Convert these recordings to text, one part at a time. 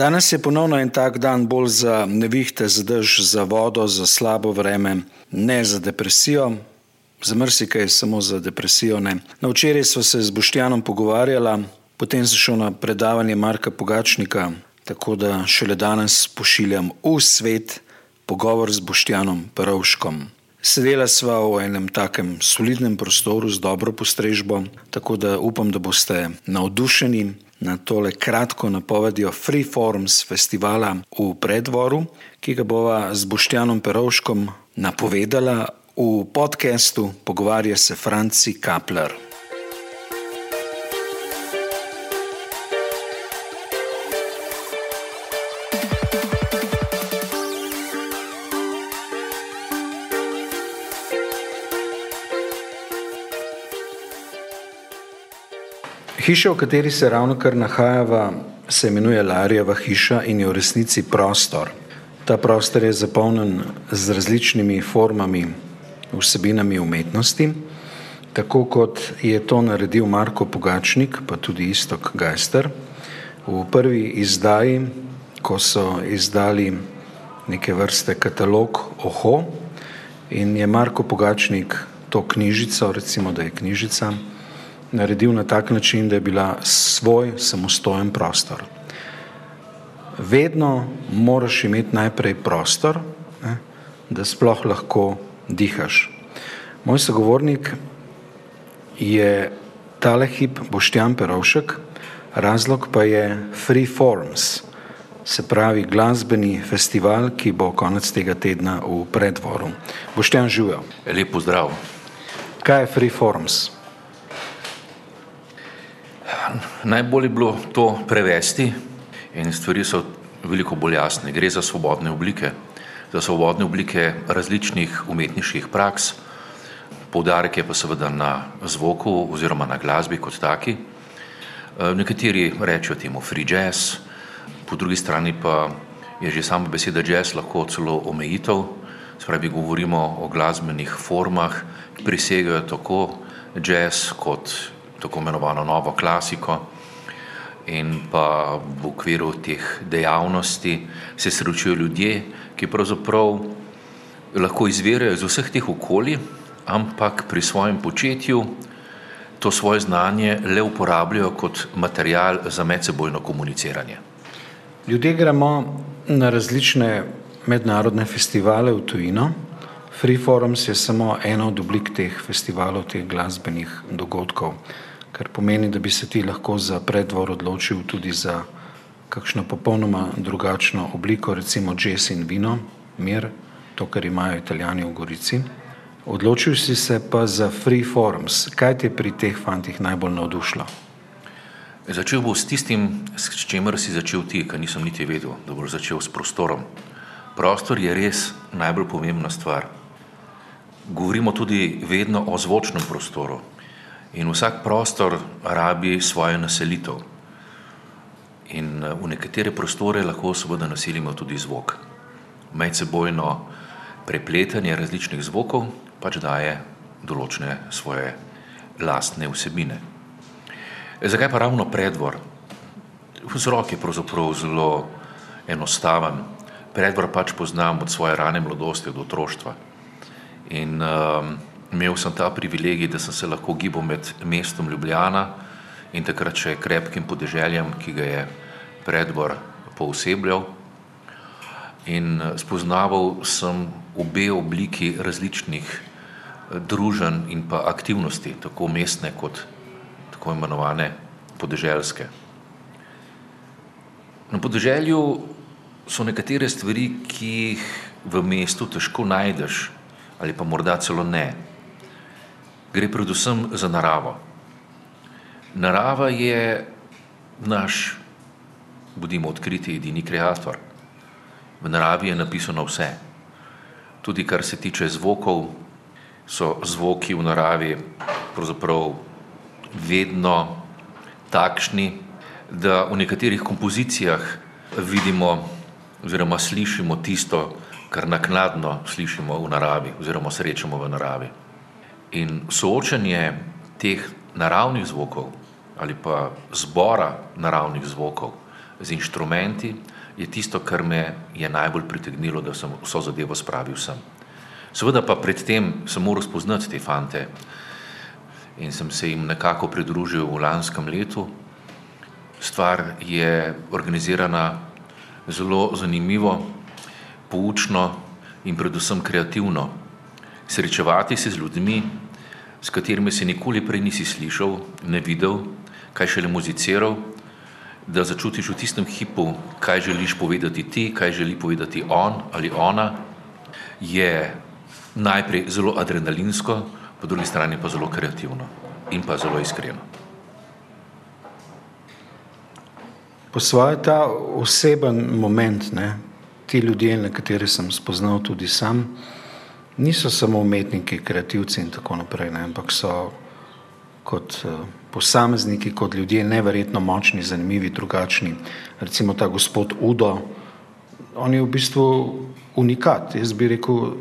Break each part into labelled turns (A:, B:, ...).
A: Danes je ponovno en tak dan bolj za nevihte, za dež, za vodo, za slabo vreme, ne za depresijo. Za mrsike je samo za depresijo. Ne. Na včeraj smo se z Boštjanom pogovarjali, potem sem šel na predavanje Marka Pogačnika, tako da šele danes pošiljam v svet pogovor z Boštjanom Perovškom. Sedela sva v enem takem solidnem prostoru z dobro postrežbo, tako da upam, da boste navdušeni na tole kratko napovedjo Freeforms festivala v predvoru, ki ga bova z Boštjanom Perovškom napovedala v podkastu Pogovarja se Franci Kapler. Hiša, v kateri se ravno kar nahajava, se imenuje Larijeva hiša in je v resnici prostor. Ta prostor je zapolnjen z različnimi formami, vsebinami umetnosti, tako kot je to naredil Marko Pogačnik, pa tudi Istok Geister. V prvi izdaji, ko so izdali neke vrste katalog Oho in je Marko Pogačnik to knjižico, recimo da je knjižica, naredil na tak način, da je bila svoj samostojen prostor. Vedno moraš imeti najprej prostor, ne, da sploh lahko dihaš. Moj sogovornik je tale hip Boštjan Perovšek, razlog pa je Free Forms, se pravi glasbeni festival, ki bo konec tega tedna v predvoru. Boštjan živel.
B: Lepo zdrav.
A: Kaj je Free Forms?
B: Najbolje je bilo to prevesti in stvari so veliko bolj jasne. Gre za svobodne oblike, za svobodne oblike različnih umetniških praks, poudarek je pa seveda na zvoku oziroma na glasbi kot taki. Eh, nekateri rečejo temu free jazz, po drugi strani pa je že sama beseda jazz lahko celo omejitev, spravi govorimo o glasbenih formah, ki prisegajo tako jazz kot tako imenovano novo klasiko. In pa v okviru teh dejavnosti se srečujejo ljudje, ki pravzaprav lahko izvirajo iz vseh teh okolij, ampak pri svojem početju to svoje znanje le uporabljajo kot material za medsebojno komuniciranje.
A: Ljudje gremo na različne mednarodne festivale v tujino. Free Forums je samo ena od oblik teh festivalov, teh glasbenih dogodkov kar pomeni, da bi se ti lahko za predvor odločil tudi za kakšno popolnoma drugačno obliko, recimo jazz in vino, mir, to, kar imajo italijani v Gorici. Odločil si se pa za free forms. Kaj te pri teh fantih najbolj navdušilo?
B: Začel bom s tistim, s čimer si začel ti, kar nisem niti vedel, da boš začel s prostorom. Prostor je res najbolj pomembna stvar. Govorimo tudi vedno o zvočnem prostoru. In vsak prostor rabi svojo naselitev. In eh, v nekatere prostore lahko seveda naselimo tudi zvok. Medsebojno prepletanje različnih zvokov pač daje določene svoje lastne vsebine. E, zakaj pa ravno predvor? Vzrok je pravzaprav zelo enostaven. Predvor pač poznam od svoje rane mladosti, od otroštva. In um, imel sem ta privilegij, da sem se lahko gibal med mestom Ljubljana in takrat še krepkim podeželjem, ki ga je predvor poosebljal. In eh, spoznaval sem obe obliki različnih eh, družen in pa aktivnosti, tako mestne kot tako imenovane podeželske. Na podeželju so nekatere stvari, ki jih v mestu težko najdeš ali pa morda celo ne gre predvsem za naravo. Narava je naš, bodimo odkriti, edini kreator. V naravi je napisano vse. Tudi kar se tiče zvokov, so zvoki v naravi pravzaprav vedno takšni, da v nekaterih kompozicijah vidimo oziroma slišimo tisto, kar naknadno slišimo v naravi oziroma srečamo v naravi. In soočanje teh naravnih zvokov ali pa zbora naravnih zvokov z inštrumenti, je tisto, kar me je najbolj pritegnilo, da sem vso zadevo spravil sem. Seveda pa predtem sem moral spoznati te fante in sem se jim nekako pridružil v lanskem letu. Stvar je organizirana zelo zanimivo, poučno in predvsem kreativno. Srečevati se z ljudmi, s katerimi si nikoli prej nisi slišal, ne videl, kaj šele muziciral, da začutiš v tistem hipu, kaj želiš povedati ti, kaj želi povedati on ali ona, je najprej zelo adrenalinsko, po drugi strani pa zelo kreativno in pa zelo iskreno.
A: Po svoje ta oseben moment, ne, ti ljudje, na katere sem spoznal tudi sam, niso samo umetniki, kreativci in tako naprej, ne, ampak so kot uh, posamezniki, kot ljudje neverjetno močni, zanimivi, drugačni. Recimo ta gospod Udo, on je v bistvu unikat, jaz bi rekel,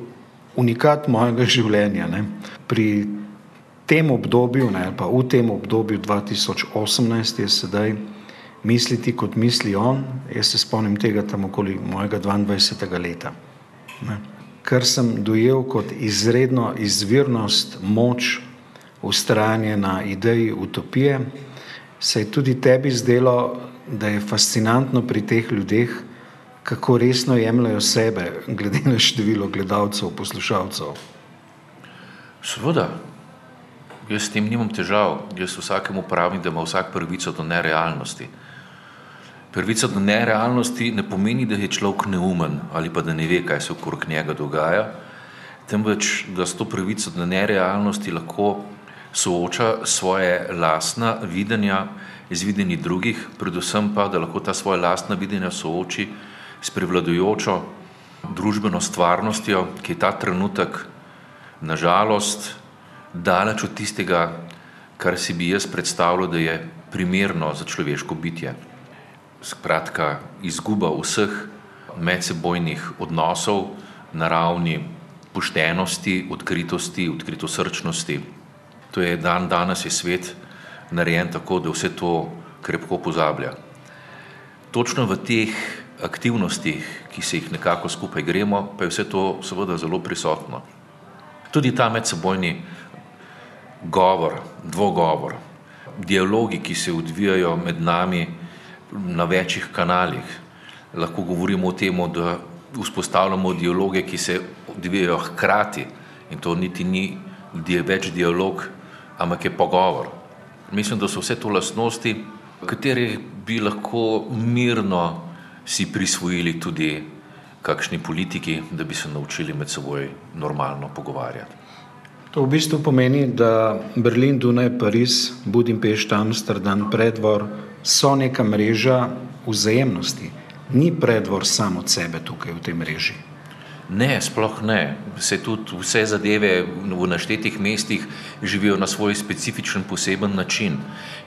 A: unikat mojega življenja. Ne. Pri tem obdobju, ne, pa v tem obdobju 2018 je sedaj misliti, kot misli on. Jaz se spomnim tega tam okoli mojega 22. leta. Ne. Kar sem dojel kot izredno izvirnost, moč, ustrajanje na ideji utopije, se je tudi tebi zdelo, da je fascinantno pri teh ljudeh, kako resno jemljajo sebe, glede na število gledalcev, poslušalcev.
B: Seveda, jaz s tem nimam težav. Jaz vsakemu pravim, da ima vsak pravico do nerealnosti. Pravica do nerealnosti ne pomeni, da je človek neumen ali pa da ne ve, kaj se okrog njega dogaja, temveč da s to pravico do nerealnosti lahko sooča svoje lastna videnja z videnji drugih, predvsem pa, da lahko ta svoje lastna videnja sooči s prevladujočo družbeno stvarnostjo, ki je ta trenutek nažalost daleč od tistega, kar si bi jaz predstavljal, da je primerno za človeško bitje. Skratka, izguba vseh medsebojnih odnosov na ravni poštenosti, odkritosti, odkritosrčnosti. To je dan danes je svet narejen tako, da vse to krepko pozablja. Točno v teh aktivnostih, ki se jih nekako skupaj gremo, pa je vse to seveda zelo prisotno. Tudi ta medsebojni govor, dvogovor, dialogi, ki se odvijajo med nami na večjih kanalih. Lahko govorimo o tem, da vzpostavljamo dialoge, ki se odvijajo hkrati in to niti ni več dialog, ampak je pogovor. Mislim, da so vse to lastnosti, katere bi lahko mirno si prisvojili tudi kakšni politiki, da bi se naučili med seboj normalno pogovarjati.
A: To v bistvu pomeni, da Berlin, Dunaj, Pariz, Budimpešta, Amsterdam, predvor so neka mreža vzajemnosti. Ni predvor samo od sebe tukaj v tej mreži.
B: Ne, sploh ne. Se tudi vse zadeve v naštetih mestih živijo na svoj specifičen, poseben način.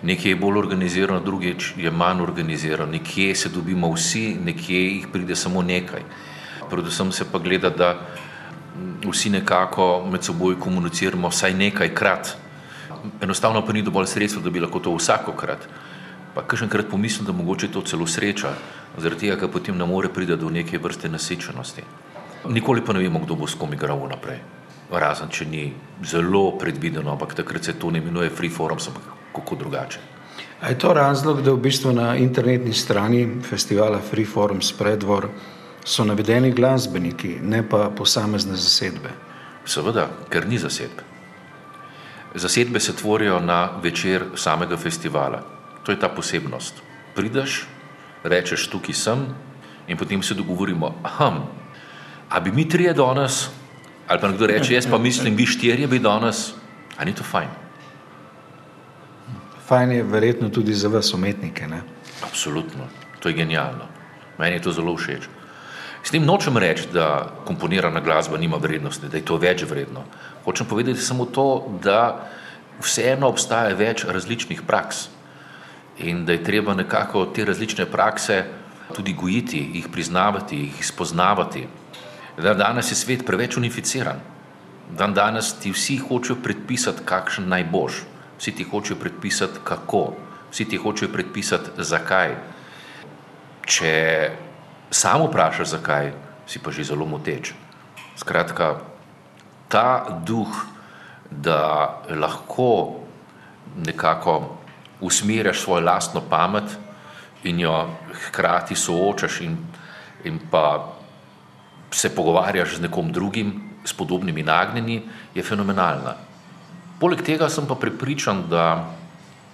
B: Nekje je bolj organizirano, druge je manj organizirano. Nekje se dobimo vsi, nekje jih pride samo nekaj. Predvsem se pa gleda, da vsi nekako med seboj komuniciramo vsaj nekajkrat. Enostavno pa ni dovolj sredstva, da bi lahko to vsakokrat. Pa kakšenkrat pomislim, da mogoče to celo sreča, zaradi tega, ker potem ne more priti do neke vrste nasečenosti. Nikoli pa ne vemo, kdo bo s kom igral naprej. Razen, če ni zelo predvideno, ampak takrat se to ne imenuje free forum, ampak kako drugače.
A: A je to razlog, da v bistvu na internetni strani festivala Free Forum Spredvor so navedeni glasbeniki, ne pa posamezne zasedbe?
B: Seveda, ker ni zasedb. Zasedbe se tvorijo na večer samega festivala. To je ta posebnost. Prideš, rečeš, tukaj sem in potem se dogovorimo, aham, A bi mi trije danes, ali pa nekdo reče, jaz pa mislim, vi štirje bi danes, ali ni to fajn?
A: Fajn je verjetno tudi za vas umetnike. Ne?
B: Absolutno, to je genialno. Meni je to zelo všeč. S tem nočem reči, da komponirana glasba nima vrednosti, da je to več vredno. Hočem povedati samo to, da vseeno obstaja več različnih praks in da je treba nekako te različne prakse tudi gojiti, jih priznavati, jih spoznavati. Da danes je svet preveč unificiran. Dan danes ti vsi hočejo predpisati, kakšen naj boš, vsi ti hočejo predpisati, kako, vsi ti hočejo predpisati, zakaj. če samo vprašaš, zakaj, si pa že zelo moteč. Skratka, ta duh, da lahko nekako usmerjaš svojo lastno pamet in jo hkrati soočaš in, in pa se pogovarjaš z nekom drugim, s podobnimi nagnjenji, je fenomenalna. Poleg tega sem pa prepričan, da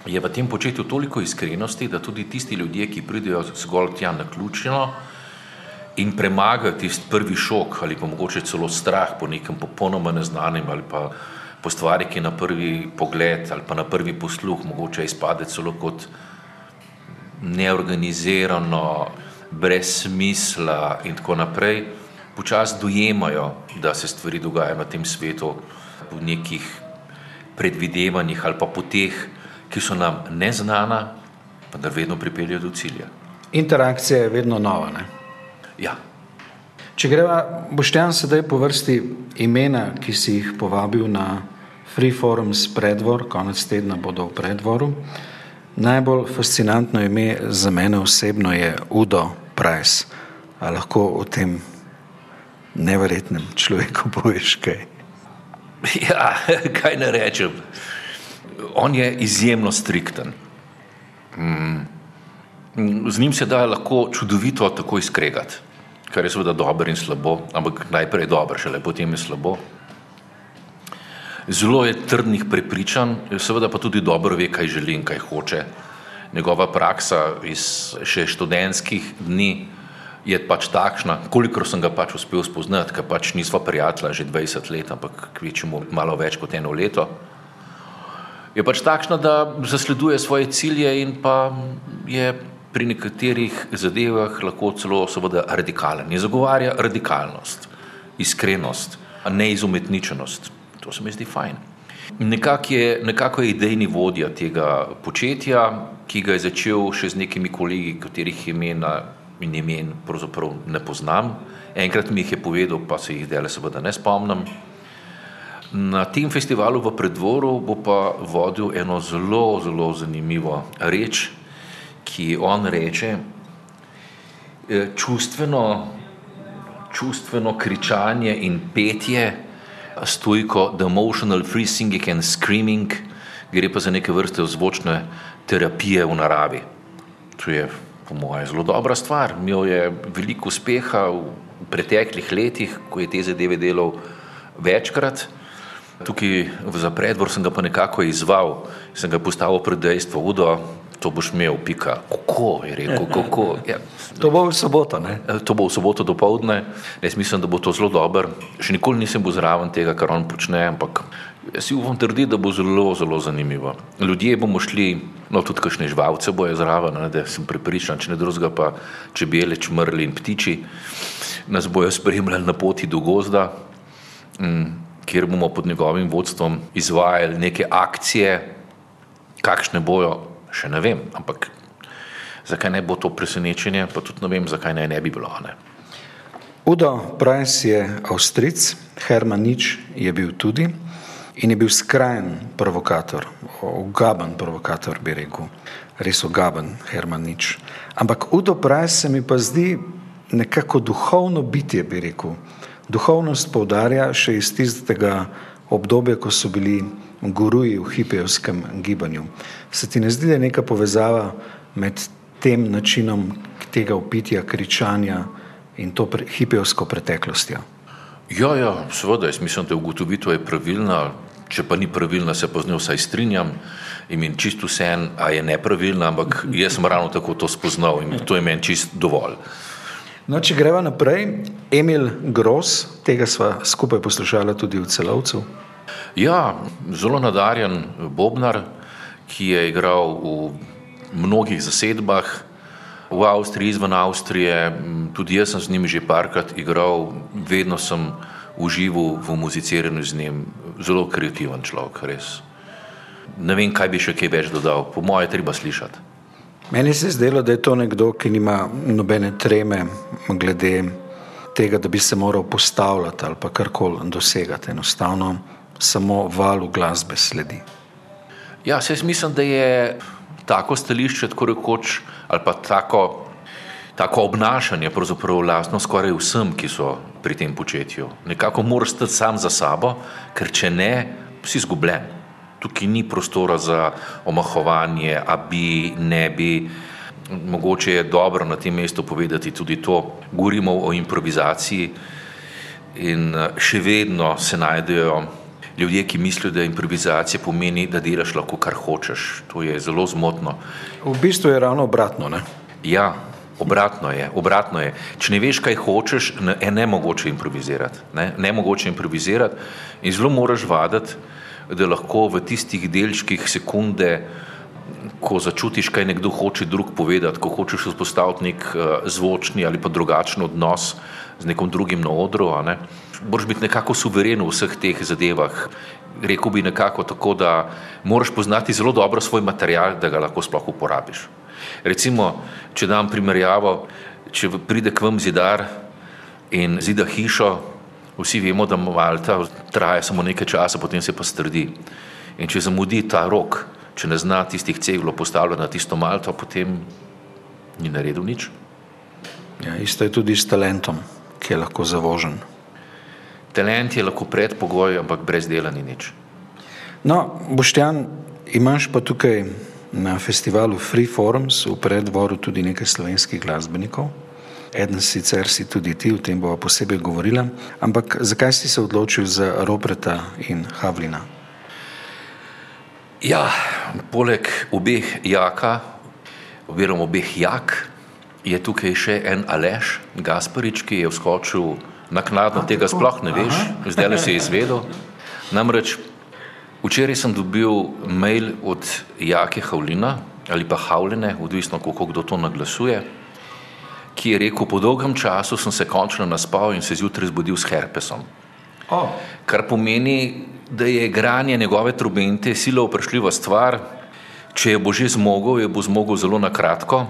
B: je v tem početju toliko iskrenosti, da tudi tisti ljudje, ki pridejo zgolj tja na ključno in premagajo tisti prvi šok ali pa mogoče celo strah po nekem popolnoma neznanem ali pa po stvari, ki na prvi pogled ali pa na prvi posluh mogoče izpade celo kot neorganizirano, brez smisla in tako naprej, počasi dojemajo, da se stvari dogajajo na tem svetu v nekih predvidevanjih ali pa poteh, ki so nam neznana, pa da vedno pripeljejo do cilja.
A: Interakcija je vedno nova. Ne?
B: Ja.
A: Če greva, boštjan sedaj po vrsti imena, ki si jih povabil na Free Forums predvor, konec tedna bodo v predvoru. Najbolj fascinantno ime za mene osebno je Udo Price. A lahko o tem neverjetnem človeku poveš kaj?
B: Ja, kaj ne rečem. On je izjemno strikten. Mm. Z njim se da lahko čudovito tako izkregati, kar je seveda dobro in slabo, ampak najprej je dobro, šele potem je slabo. Zelo je trdnih prepričanj, seveda pa tudi dobro ve, kaj želi in kaj hoče. Njegova praksa iz še študentskih dni je pač takšna, kolikor sem ga pač uspel spoznati, ker pač nisva prijatelja že 20 let, ampak kvečemu malo več kot eno leto. Je pač takšna, da zasleduje svoje cilje in pa je pri nekaterih zadevah lahko celo seveda radikalen. Je zagovarja radikalnost, iskrenost, a ne izumetničenost. To se mi zdi fajn. Nekako je, nekako je idejni vodja tega početja, ki ga je začel še z nekimi kolegi, katerih imena in imen pravzaprav ne poznam. Enkrat mi jih je povedal, pa se jih dele seveda ne spomnim. Na tem festivalu v predvoru bo pa vodil eno zelo, zelo zanimivo reč, ki on reče, e, čustveno, čustveno kričanje in petje, stojko The Emotional Free Singing and Screaming, gre pa za neke vrste zvočne terapije v naravi. To je po mojem, zelo dobra stvar. Imel je veliko uspeha v preteklih letih, ko je te zadeve delal večkrat. Tukaj za predvor sem ga pa nekako izval, sem ga postavil pred dejstvo, Udo, to boš imel, pika, kako je rekel, kako. Ja.
A: To bo v soboto, ne?
B: To bo v soboto do povdne, jaz mislim, da bo to zelo dober. Še nikoli nisem bil zraven tega, kar on počne, ampak si upam trditi, da bo zelo, zelo zanimivo. Ljudje bomo šli, no tudi kakšne živalce bojo zraven, ne, da sem pripričan, če ne drugega pa čebele, čmrli in ptiči nas bojo spremljali na poti do gozda, m, kjer bomo pod njegovim vodstvom izvajali neke akcije, kakšne bojo, še ne vem, ampak zakaj ne bo to presenečenje, pa tudi ne vem, zakaj naj ne bi bilo. Ne.
A: Udo Price je Avstric, Herman Nič je bil tudi in je bil skrajen provokator, ugaben provokator, bi rekel, res ugaben, Hermanič. Ampak Udo Price se mi pa zdi nekako duhovno bitje, bi rekel. Duhovnost poudarja še iz tistega obdobja, ko so bili guruji v hipijevskem gibanju. Se ti ne zdi, da je neka povezava med tem načinom tega upitja, kričanja in to pre, hipijevsko preteklostjo?
B: Ja, ja, seveda, jaz mislim, da je ugotovitev pravilna, če pa ni pravilna, se pa z njo vsaj strinjam in mi čisto vse en, a je nepravilna, ampak jaz sem ravno tako to spoznal in to je meni čist dovolj.
A: No, če greva naprej, Emil Gross, tega sva skupaj poslušala tudi v celovcu.
B: Ja, zelo nadarjen Bobnar, ki je igral v mnogih zasedbah v Avstriji, izven Avstrije, tudi jaz sem z njim že parkrat igral, vedno sem užival v muziciranju z njim, zelo kreativen človek, res. Ne vem, kaj bi še kaj več dodal, po mojem, treba slišati.
A: Meni se je zdelo, da je to nekdo, ki nima nobene treme glede tega, da bi se moral postavljati ali pa karkoli dosegati. Enostavno samo valu glasbe sledi.
B: Ja, jaz mislim, da je tako stališče, tako rekoč, ali pa tako tako obnašanje, pravzaprav lastno skoraj vsem, ki so pri tem početju. Nekako moraš stati sam za sabo, ker če ne, si izgubljen. Tukaj ni prostora za omahovanje, a bi, ne bi. Mogoče je dobro na tem mestu povedati tudi to. Govorimo o improvizaciji in še vedno se najdejo ljudje, ki mislijo, da improvizacija pomeni, da delaš lahko kar hočeš. To je zelo zmotno.
A: V bistvu je ravno obratno. Ne?
B: Ja, obratno je, obratno je. Če ne veš, kaj hočeš, je ne mogoče improvizirati. Ne, ne mogoče improvizirati in zelo moraš vaditi, da lahko v tistih delčkih sekunde, ko začutiš, kaj nekdo hoče drug povedati, ko hočeš vzpostaviti nek uh, zvočni ali pa drugačen odnos z nekom drugim na odru. Ne, moraš biti nekako suveren v vseh teh zadevah. Rekl bi nekako tako, da moraš poznati zelo dobro svoj material, da ga lahko sploh uporabiš. Recimo, če dam primerjavo, če pride k vam zidar in zida hišo, vsi vemo, da Malta traja samo nekaj časa, potem se pa strdi. In če zamudi ta rok, če ne zna tistih ceglo postavljati na tisto Malto, potem ni naredil nič.
A: Ja, isto je tudi s talentom, ki je lahko zavožen.
B: Talent je lahko predpogoj, ampak brez dela ni nič.
A: No, Boštjan, imaš pa tukaj na festivalu Free Forums v predvoru tudi nekaj slovenskih glasbenikov. Eden sicer si tudi ti, o tem bova posebej govorila, ampak zakaj si se odločil za Roberta in Havlina?
B: Ja, poleg obeh jaka, oziroma obeh jak, je tukaj še en Aleš Gasparič, ki je vskočil naknadno tega sploh ne veš, zdaj le si izvedel. Namreč včeraj sem dobil mail od Jake Havlina ali pa Havline, odvisno kako kdo to naglasuje, ki je rekel, po dolgem času sem se končno naspal in se zjutraj zbudil s herpesom. Oh. Kar pomeni, da je igranje njegove trubente sila vprašljiva stvar, če je bo že zmogel, je bo zmogel zelo na kratko,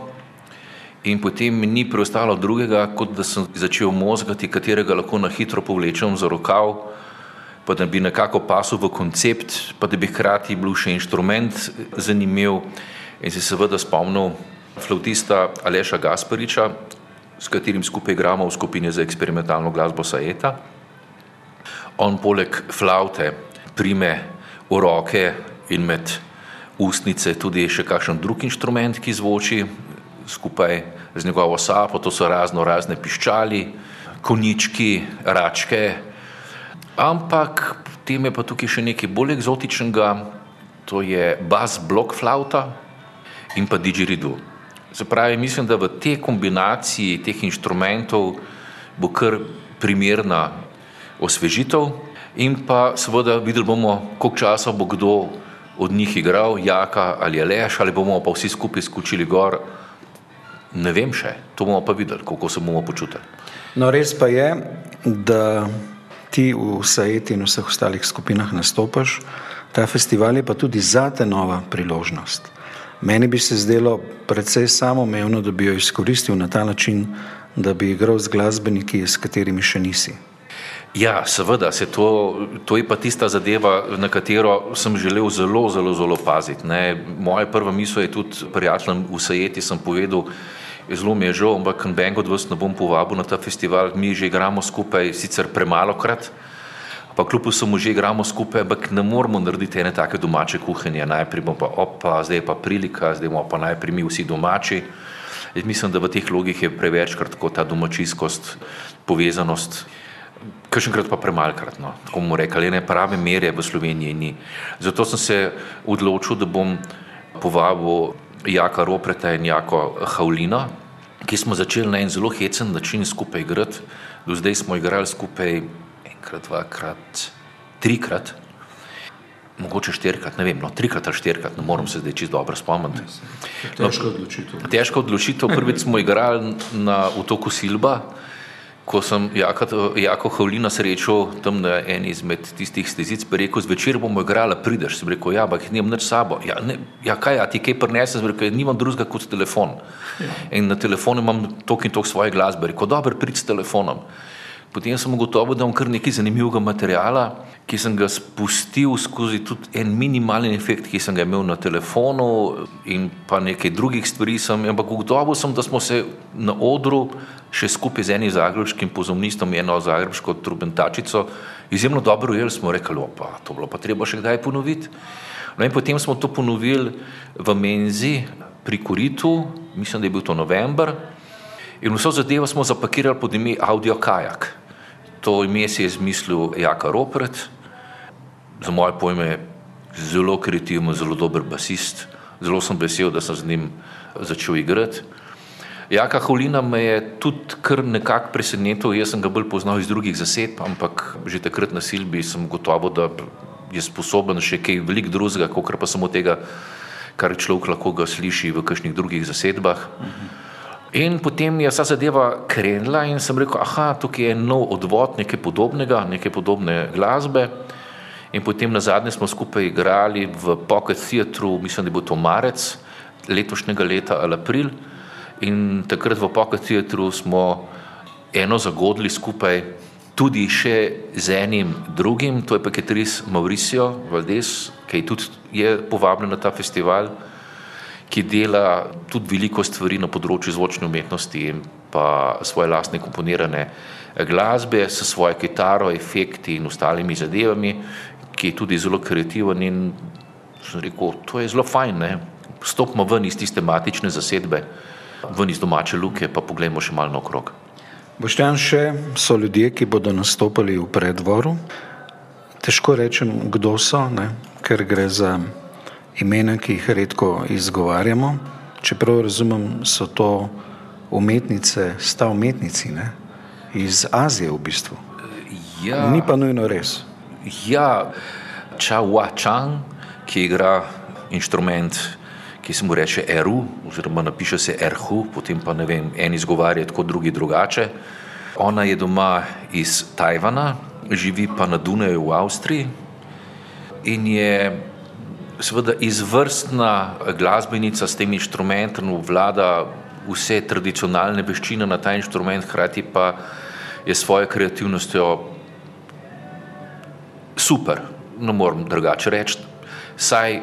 B: In potem mi ni preostalo drugega, kot da sem začel mozgati, katerega lahko na hitro povlečem za rokav, pa da bi nekako pasil v koncept, pa da bi hkrati bil še inštrument zanimiv. In se seveda spomnil flautista Aleša Gaspariča, s katerim skupaj igramo v skupini za eksperimentalno glasbo Saeta. On poleg flaute prime v roke in med ustnice tudi še kakšen drug inštrument, ki zvoči, skupaj z njegovo sapo, to so razno razne piščali, konički, račke. Ampak potem je pa tukaj še nekaj bolj eksotičnega, to je bas blok flauta in pa didgeridoo. Se pravi, mislim, da v tej kombinaciji teh inštrumentov bo kar primerna osvežitev in pa seveda videli bomo, koliko časa bo kdo od njih igral, jaka ali aleš, ali bomo pa vsi skupaj skočili gor Ne vem še, to bomo pa videli, kako se bomo počutili.
A: No, res pa je, da ti v Saeti in vseh ostalih skupinah nastopaš, ta festival je pa tudi za te nova priložnost. Meni bi se zdelo predvsej samoumevno, da bi jo izkoristil na ta način, da bi igral z glasbeniki, s katerimi še nisi.
B: Ja, seveda, se to, to je pa tista zadeva, na katero sem želel zelo, zelo, zelo paziti. Ne. Moja prva misel je tudi prijateljem v Sajeti, sem povedal, zelo mi je žal, ampak Bang od vas ne bom povabil na ta festival, mi že igramo skupaj, sicer premalo krat, pa kljub vsemu že igramo skupaj, ampak ne moramo narediti ene take domače kuhinje. Najprej bomo pa opa, zdaj je pa prilika, zdaj bomo pa najprej mi vsi domači. Jaz mislim, da v teh logih je prevečkrat ta domačijskost, povezanost. Kakšenkrat pa premalkrat, no. tako bomo rekli, ne prave mere v Sloveniji ni. Zato sem se odločil, da bom povabil Jaka Ropreta in Jako Havlina, ki smo začeli na en zelo hecen način skupaj igrati. Do zdaj smo igrali skupaj enkrat, dvakrat, trikrat, mogoče štirikrat, ne vem, no, trikrat ali štirikrat, ne morem se zdaj čisto dobro spomniti.
A: Težka odločitev.
B: Težka odločitev, prvič smo igrali na otoku Silba ko sem Jako Havlina srečal tam na eni izmed tistih stezic, pa rekel, zvečer bomo igrali, prideš, sem rekel, ja, ampak nimam nič sabo. Ja, ne, ja kaj, a ti kaj prineseš, rekel, nimam drugega kot telefon. Ja. In na telefonu imam tok in tok svoje glasbe, rekel, dobro, prid s telefonom. Potem sem ugotovil, da imam kar nekaj zanimivega materijala, ki sem ga spustil skozi tudi en minimalen efekt, ki sem ga imel na telefonu in pa nekaj drugih stvari. Sem, ampak ugotovil sem, da smo se na odru še skupaj z enim zagrebskim pozornistom, eno zagrebsko trubentačico, izjemno dobro ujeli. Smo rekli, opa, to bilo pa treba še kdaj ponoviti. No in potem smo to ponovili v Menzi pri Koritu, mislim, da je bil to november. In vso zadevo smo zapakirali pod ime Audio Kajak. To ime si je izmislil Jaka Ropret, za moje pojme zelo kreativen, zelo dober basist. Zelo sem vesel, da sem z njim začel igrati. Jaka Holina me je tudi kar nekako presenetil, jaz sem ga bolj poznal iz drugih zasedb, ampak že takrat na Silbi sem gotovo, da je sposoben še kaj veliko drugega, kot pa samo tega, kar človek lahko ga sliši v kakšnih drugih zasedbah. In potem je vsa zadeva krenila in sem rekel, ah, tukaj je nov odvod nekaj podobnega, nekaj podobne glasbe. In potem na zadnje smo skupaj igrali v Pocket Theatru, mislim, da bo to marec letošnjega leta ali april. In takrat v Pocket Theatru smo eno zagodli skupaj tudi še z enim drugim, to je pa Ketris Mauricio Valdes, ki je tudi je povabljen na ta festival, ki dela tudi veliko stvari na področju zvočne umetnosti in pa svoje lastne komponirane glasbe s svojo kitaro, efekti in ostalimi zadevami, ki je tudi zelo kreativen in sem rekel, to je zelo fajn, ne? stopimo ven iz tiste matične zasedbe, ven iz domače luke, pa poglejmo še malo naokrog.
A: Boštjan, še so ljudje, ki bodo nastopili v predvoru. Težko rečem, kdo so, ne? ker gre za imena, ki jih redko izgovarjamo. Čeprav razumem, so to umetnice, sta umetnici ne? iz Azije v bistvu.
B: Ja,
A: Ni pa nujno res.
B: Ja, Chao Chang, ki igra inštrument, ki se mu reče Eru, oziroma napiše se Erhu, potem pa ne vem, en izgovarja tako, drugi drugače. Ona je doma iz Tajvana, živi pa na Dunaju v Avstriji in je seveda izvrstna glasbenica s tem inštrumentom, vlada vse tradicionalne veščine na ta inštrument, hkrati pa je svojo kreativnostjo super, ne morem drugače reči. Saj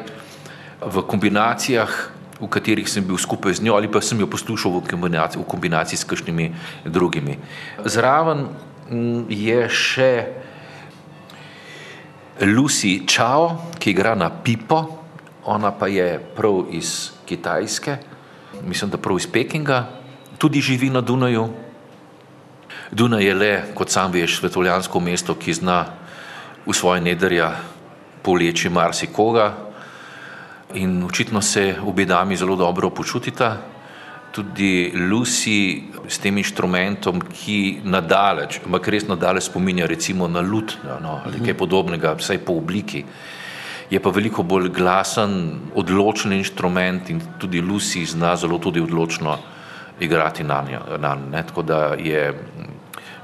B: v kombinacijah, v katerih sem bil skupaj z njo, ali pa sem jo poslušal v kombinaciji, v kombinaciji s kakšnimi drugimi. Zraven je še Lucy Chao, ki igra na pipo, ona pa je prav iz Kitajske, mislim, da prav iz Pekinga, tudi živi na Dunaju. Dunaj je le, kot sam veš, svetovljansko mesto, ki zna v svoje nedrja poleči marsikoga, in očitno se obe dami zelo dobro počutita. Tudi Lucy s tem inštrumentom, ki nadalje, ampak res nadalje spominja recimo na lut no, ali kaj podobnega, vsaj po obliki, je pa veliko bolj glasen, odločen inštrument in tudi Lucy zna zelo tudi odločno igrati na njo. Tako da je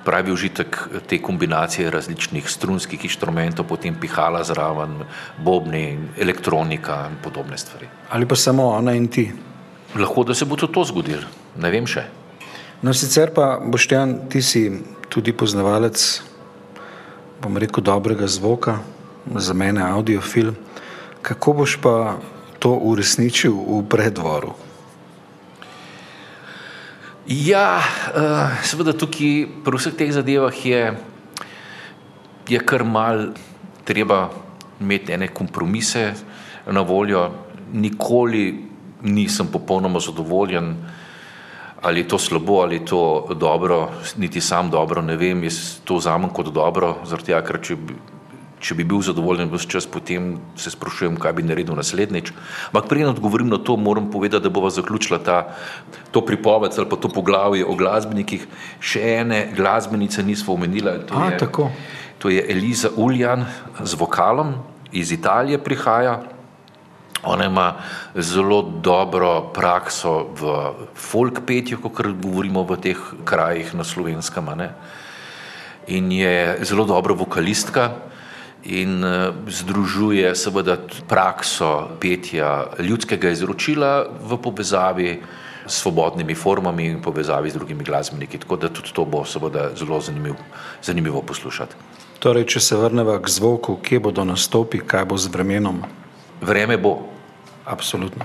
B: pravi užitek te kombinacije različnih strunskih inštrumentov, potem pihala zraven, bobni, elektronika in podobne stvari.
A: Ali pa samo ona in ti?
B: Lahko da se bo tudi to zgodilo, ne vem še.
A: No, sicer pa, Boštjan, ti si tudi poznavalec, bom rekel, dobrega zvoka, za mene audiofil. Kako boš pa to uresničil v predvoru?
B: Ja, uh, seveda tukaj pri vseh teh zadevah je, je kar mal treba imeti ene kompromise na voljo. Nikoli nisem popolnoma zadovoljen, ali je to slabo ali je to dobro, niti sam dobro ne vem, jaz to vzamem kot dobro, zaradi tega, ker če bi če bi bil zadovoljen vse čas, potem se sprašujem, kaj bi naredil naslednjič. Ampak preden odgovorim na to, moram povedati, da bova zaključila ta, to pripoved ali pa to poglavje o glasbenikih. Še ene glasbenice nismo omenila.
A: To, A, je,
B: to je Eliza Uljan z vokalom, iz Italije prihaja. Ona ima zelo dobro prakso v folk petju, kot govorimo v teh krajih na slovenskem. In je zelo dobra vokalistka in eh, združuje seveda prakso petja ljudskega izročila v povezavi svobodnimi formami in povezavi z drugimi glasbeniki. Tako da tudi to bo seveda zelo zanimiv, zanimivo poslušati.
A: Torej, če se vrnemo k zvoku, kje bodo nastopi, kaj bo z vremenom?
B: Vreme bo.
A: Absolutno.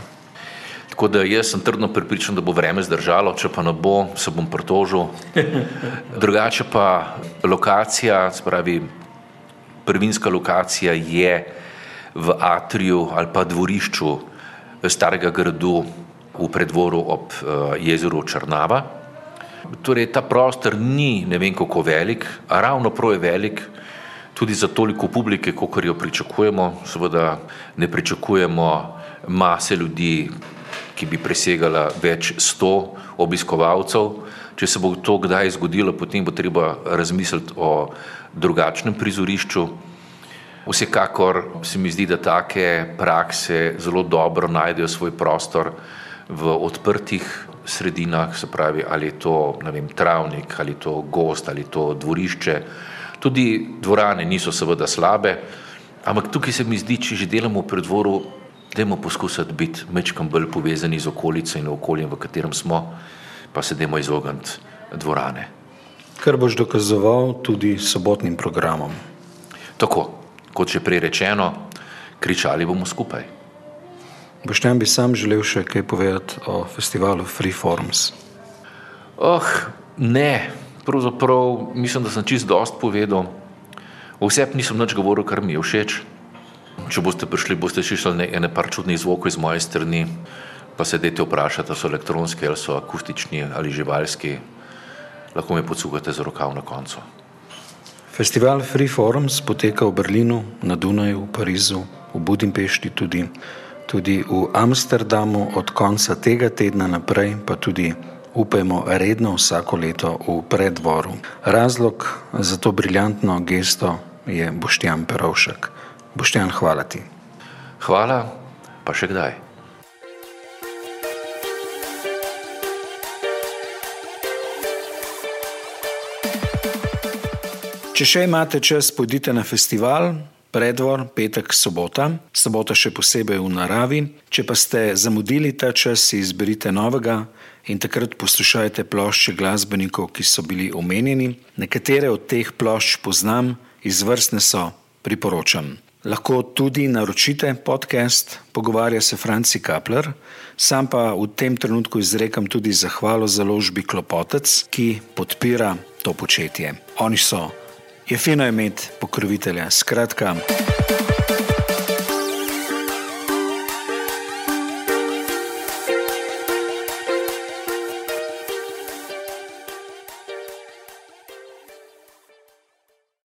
B: Tako da jaz sem trdno pripričan, da bo vreme zdržalo, če pa ne bo, se bom pritožil. Drugače pa lokacija, spravi, prvinska lokacija je v atriju ali pa dvorišču starega gradu v predvoru ob uh, jezeru Črnava. Torej, ta prostor ni ne vem kako velik, ravno prav je velik tudi za toliko publike, kot jo pričakujemo. Seveda ne pričakujemo mase ljudi, ki bi presegala več sto obiskovalcev. Če se bo to kdaj zgodilo, potem bo treba razmisliti o drugačnem prizorišču. Vsekakor se mi zdi, da take prakse zelo dobro najdejo svoj prostor v odprtih sredinah, se pravi, ali je to vem, travnik, ali je to gost, ali je to dvorišče. Tudi dvorane niso seveda slabe, ampak tukaj se mi zdi, če že delamo v predvoru, dajmo poskusiti biti mečkam bolj povezani z okolico in okoljem, v katerem smo, pa se dajmo izogniti dvorane.
A: Kar boš dokazoval tudi sobotnim programom.
B: Tako, kot že prej rečeno, kričali bomo skupaj.
A: Boštjan bi sam želel še kaj povedati o festivalu Freeforms.
B: Oh, ne, pravzaprav mislim, da sem čist dost povedal. Vsep nisem nič govoril, kar mi je všeč. Če boste prišli, boste slišali ene par čudnih zvokov iz moje strani, pa se dajte vprašati, so elektronski ali so akustični ali živalski. Lahko me podsukate za rokav na koncu.
A: Festival Freeforms poteka v Berlinu, na Dunaju, v Parizu, v Budimpešti tudi tudi v Amsterdamu od konca tega tedna naprej, pa tudi upajmo redno vsako leto v predvoru. Razlog za to briljantno gesto je Boštjan Perovšek. Boštjan, hvala ti.
B: Hvala, pa še kdaj.
A: Če še imate čas, pojdite na festival, predvor, petek, sobota, sobota še posebej v naravi. Če pa ste zamudili ta čas, si izberite novega in takrat poslušajte plošče glasbenikov, ki so bili omenjeni. Nekatere od teh plošč poznam, izvrstne so, priporočam. Lahko tudi naročite podcast, pogovarja se Franci Kapler, sam pa v tem trenutku izrekam tudi zahvalo založbi Klopotec, ki podpira to početje. Oni so je fino imeti pokrovitelja. Skratka.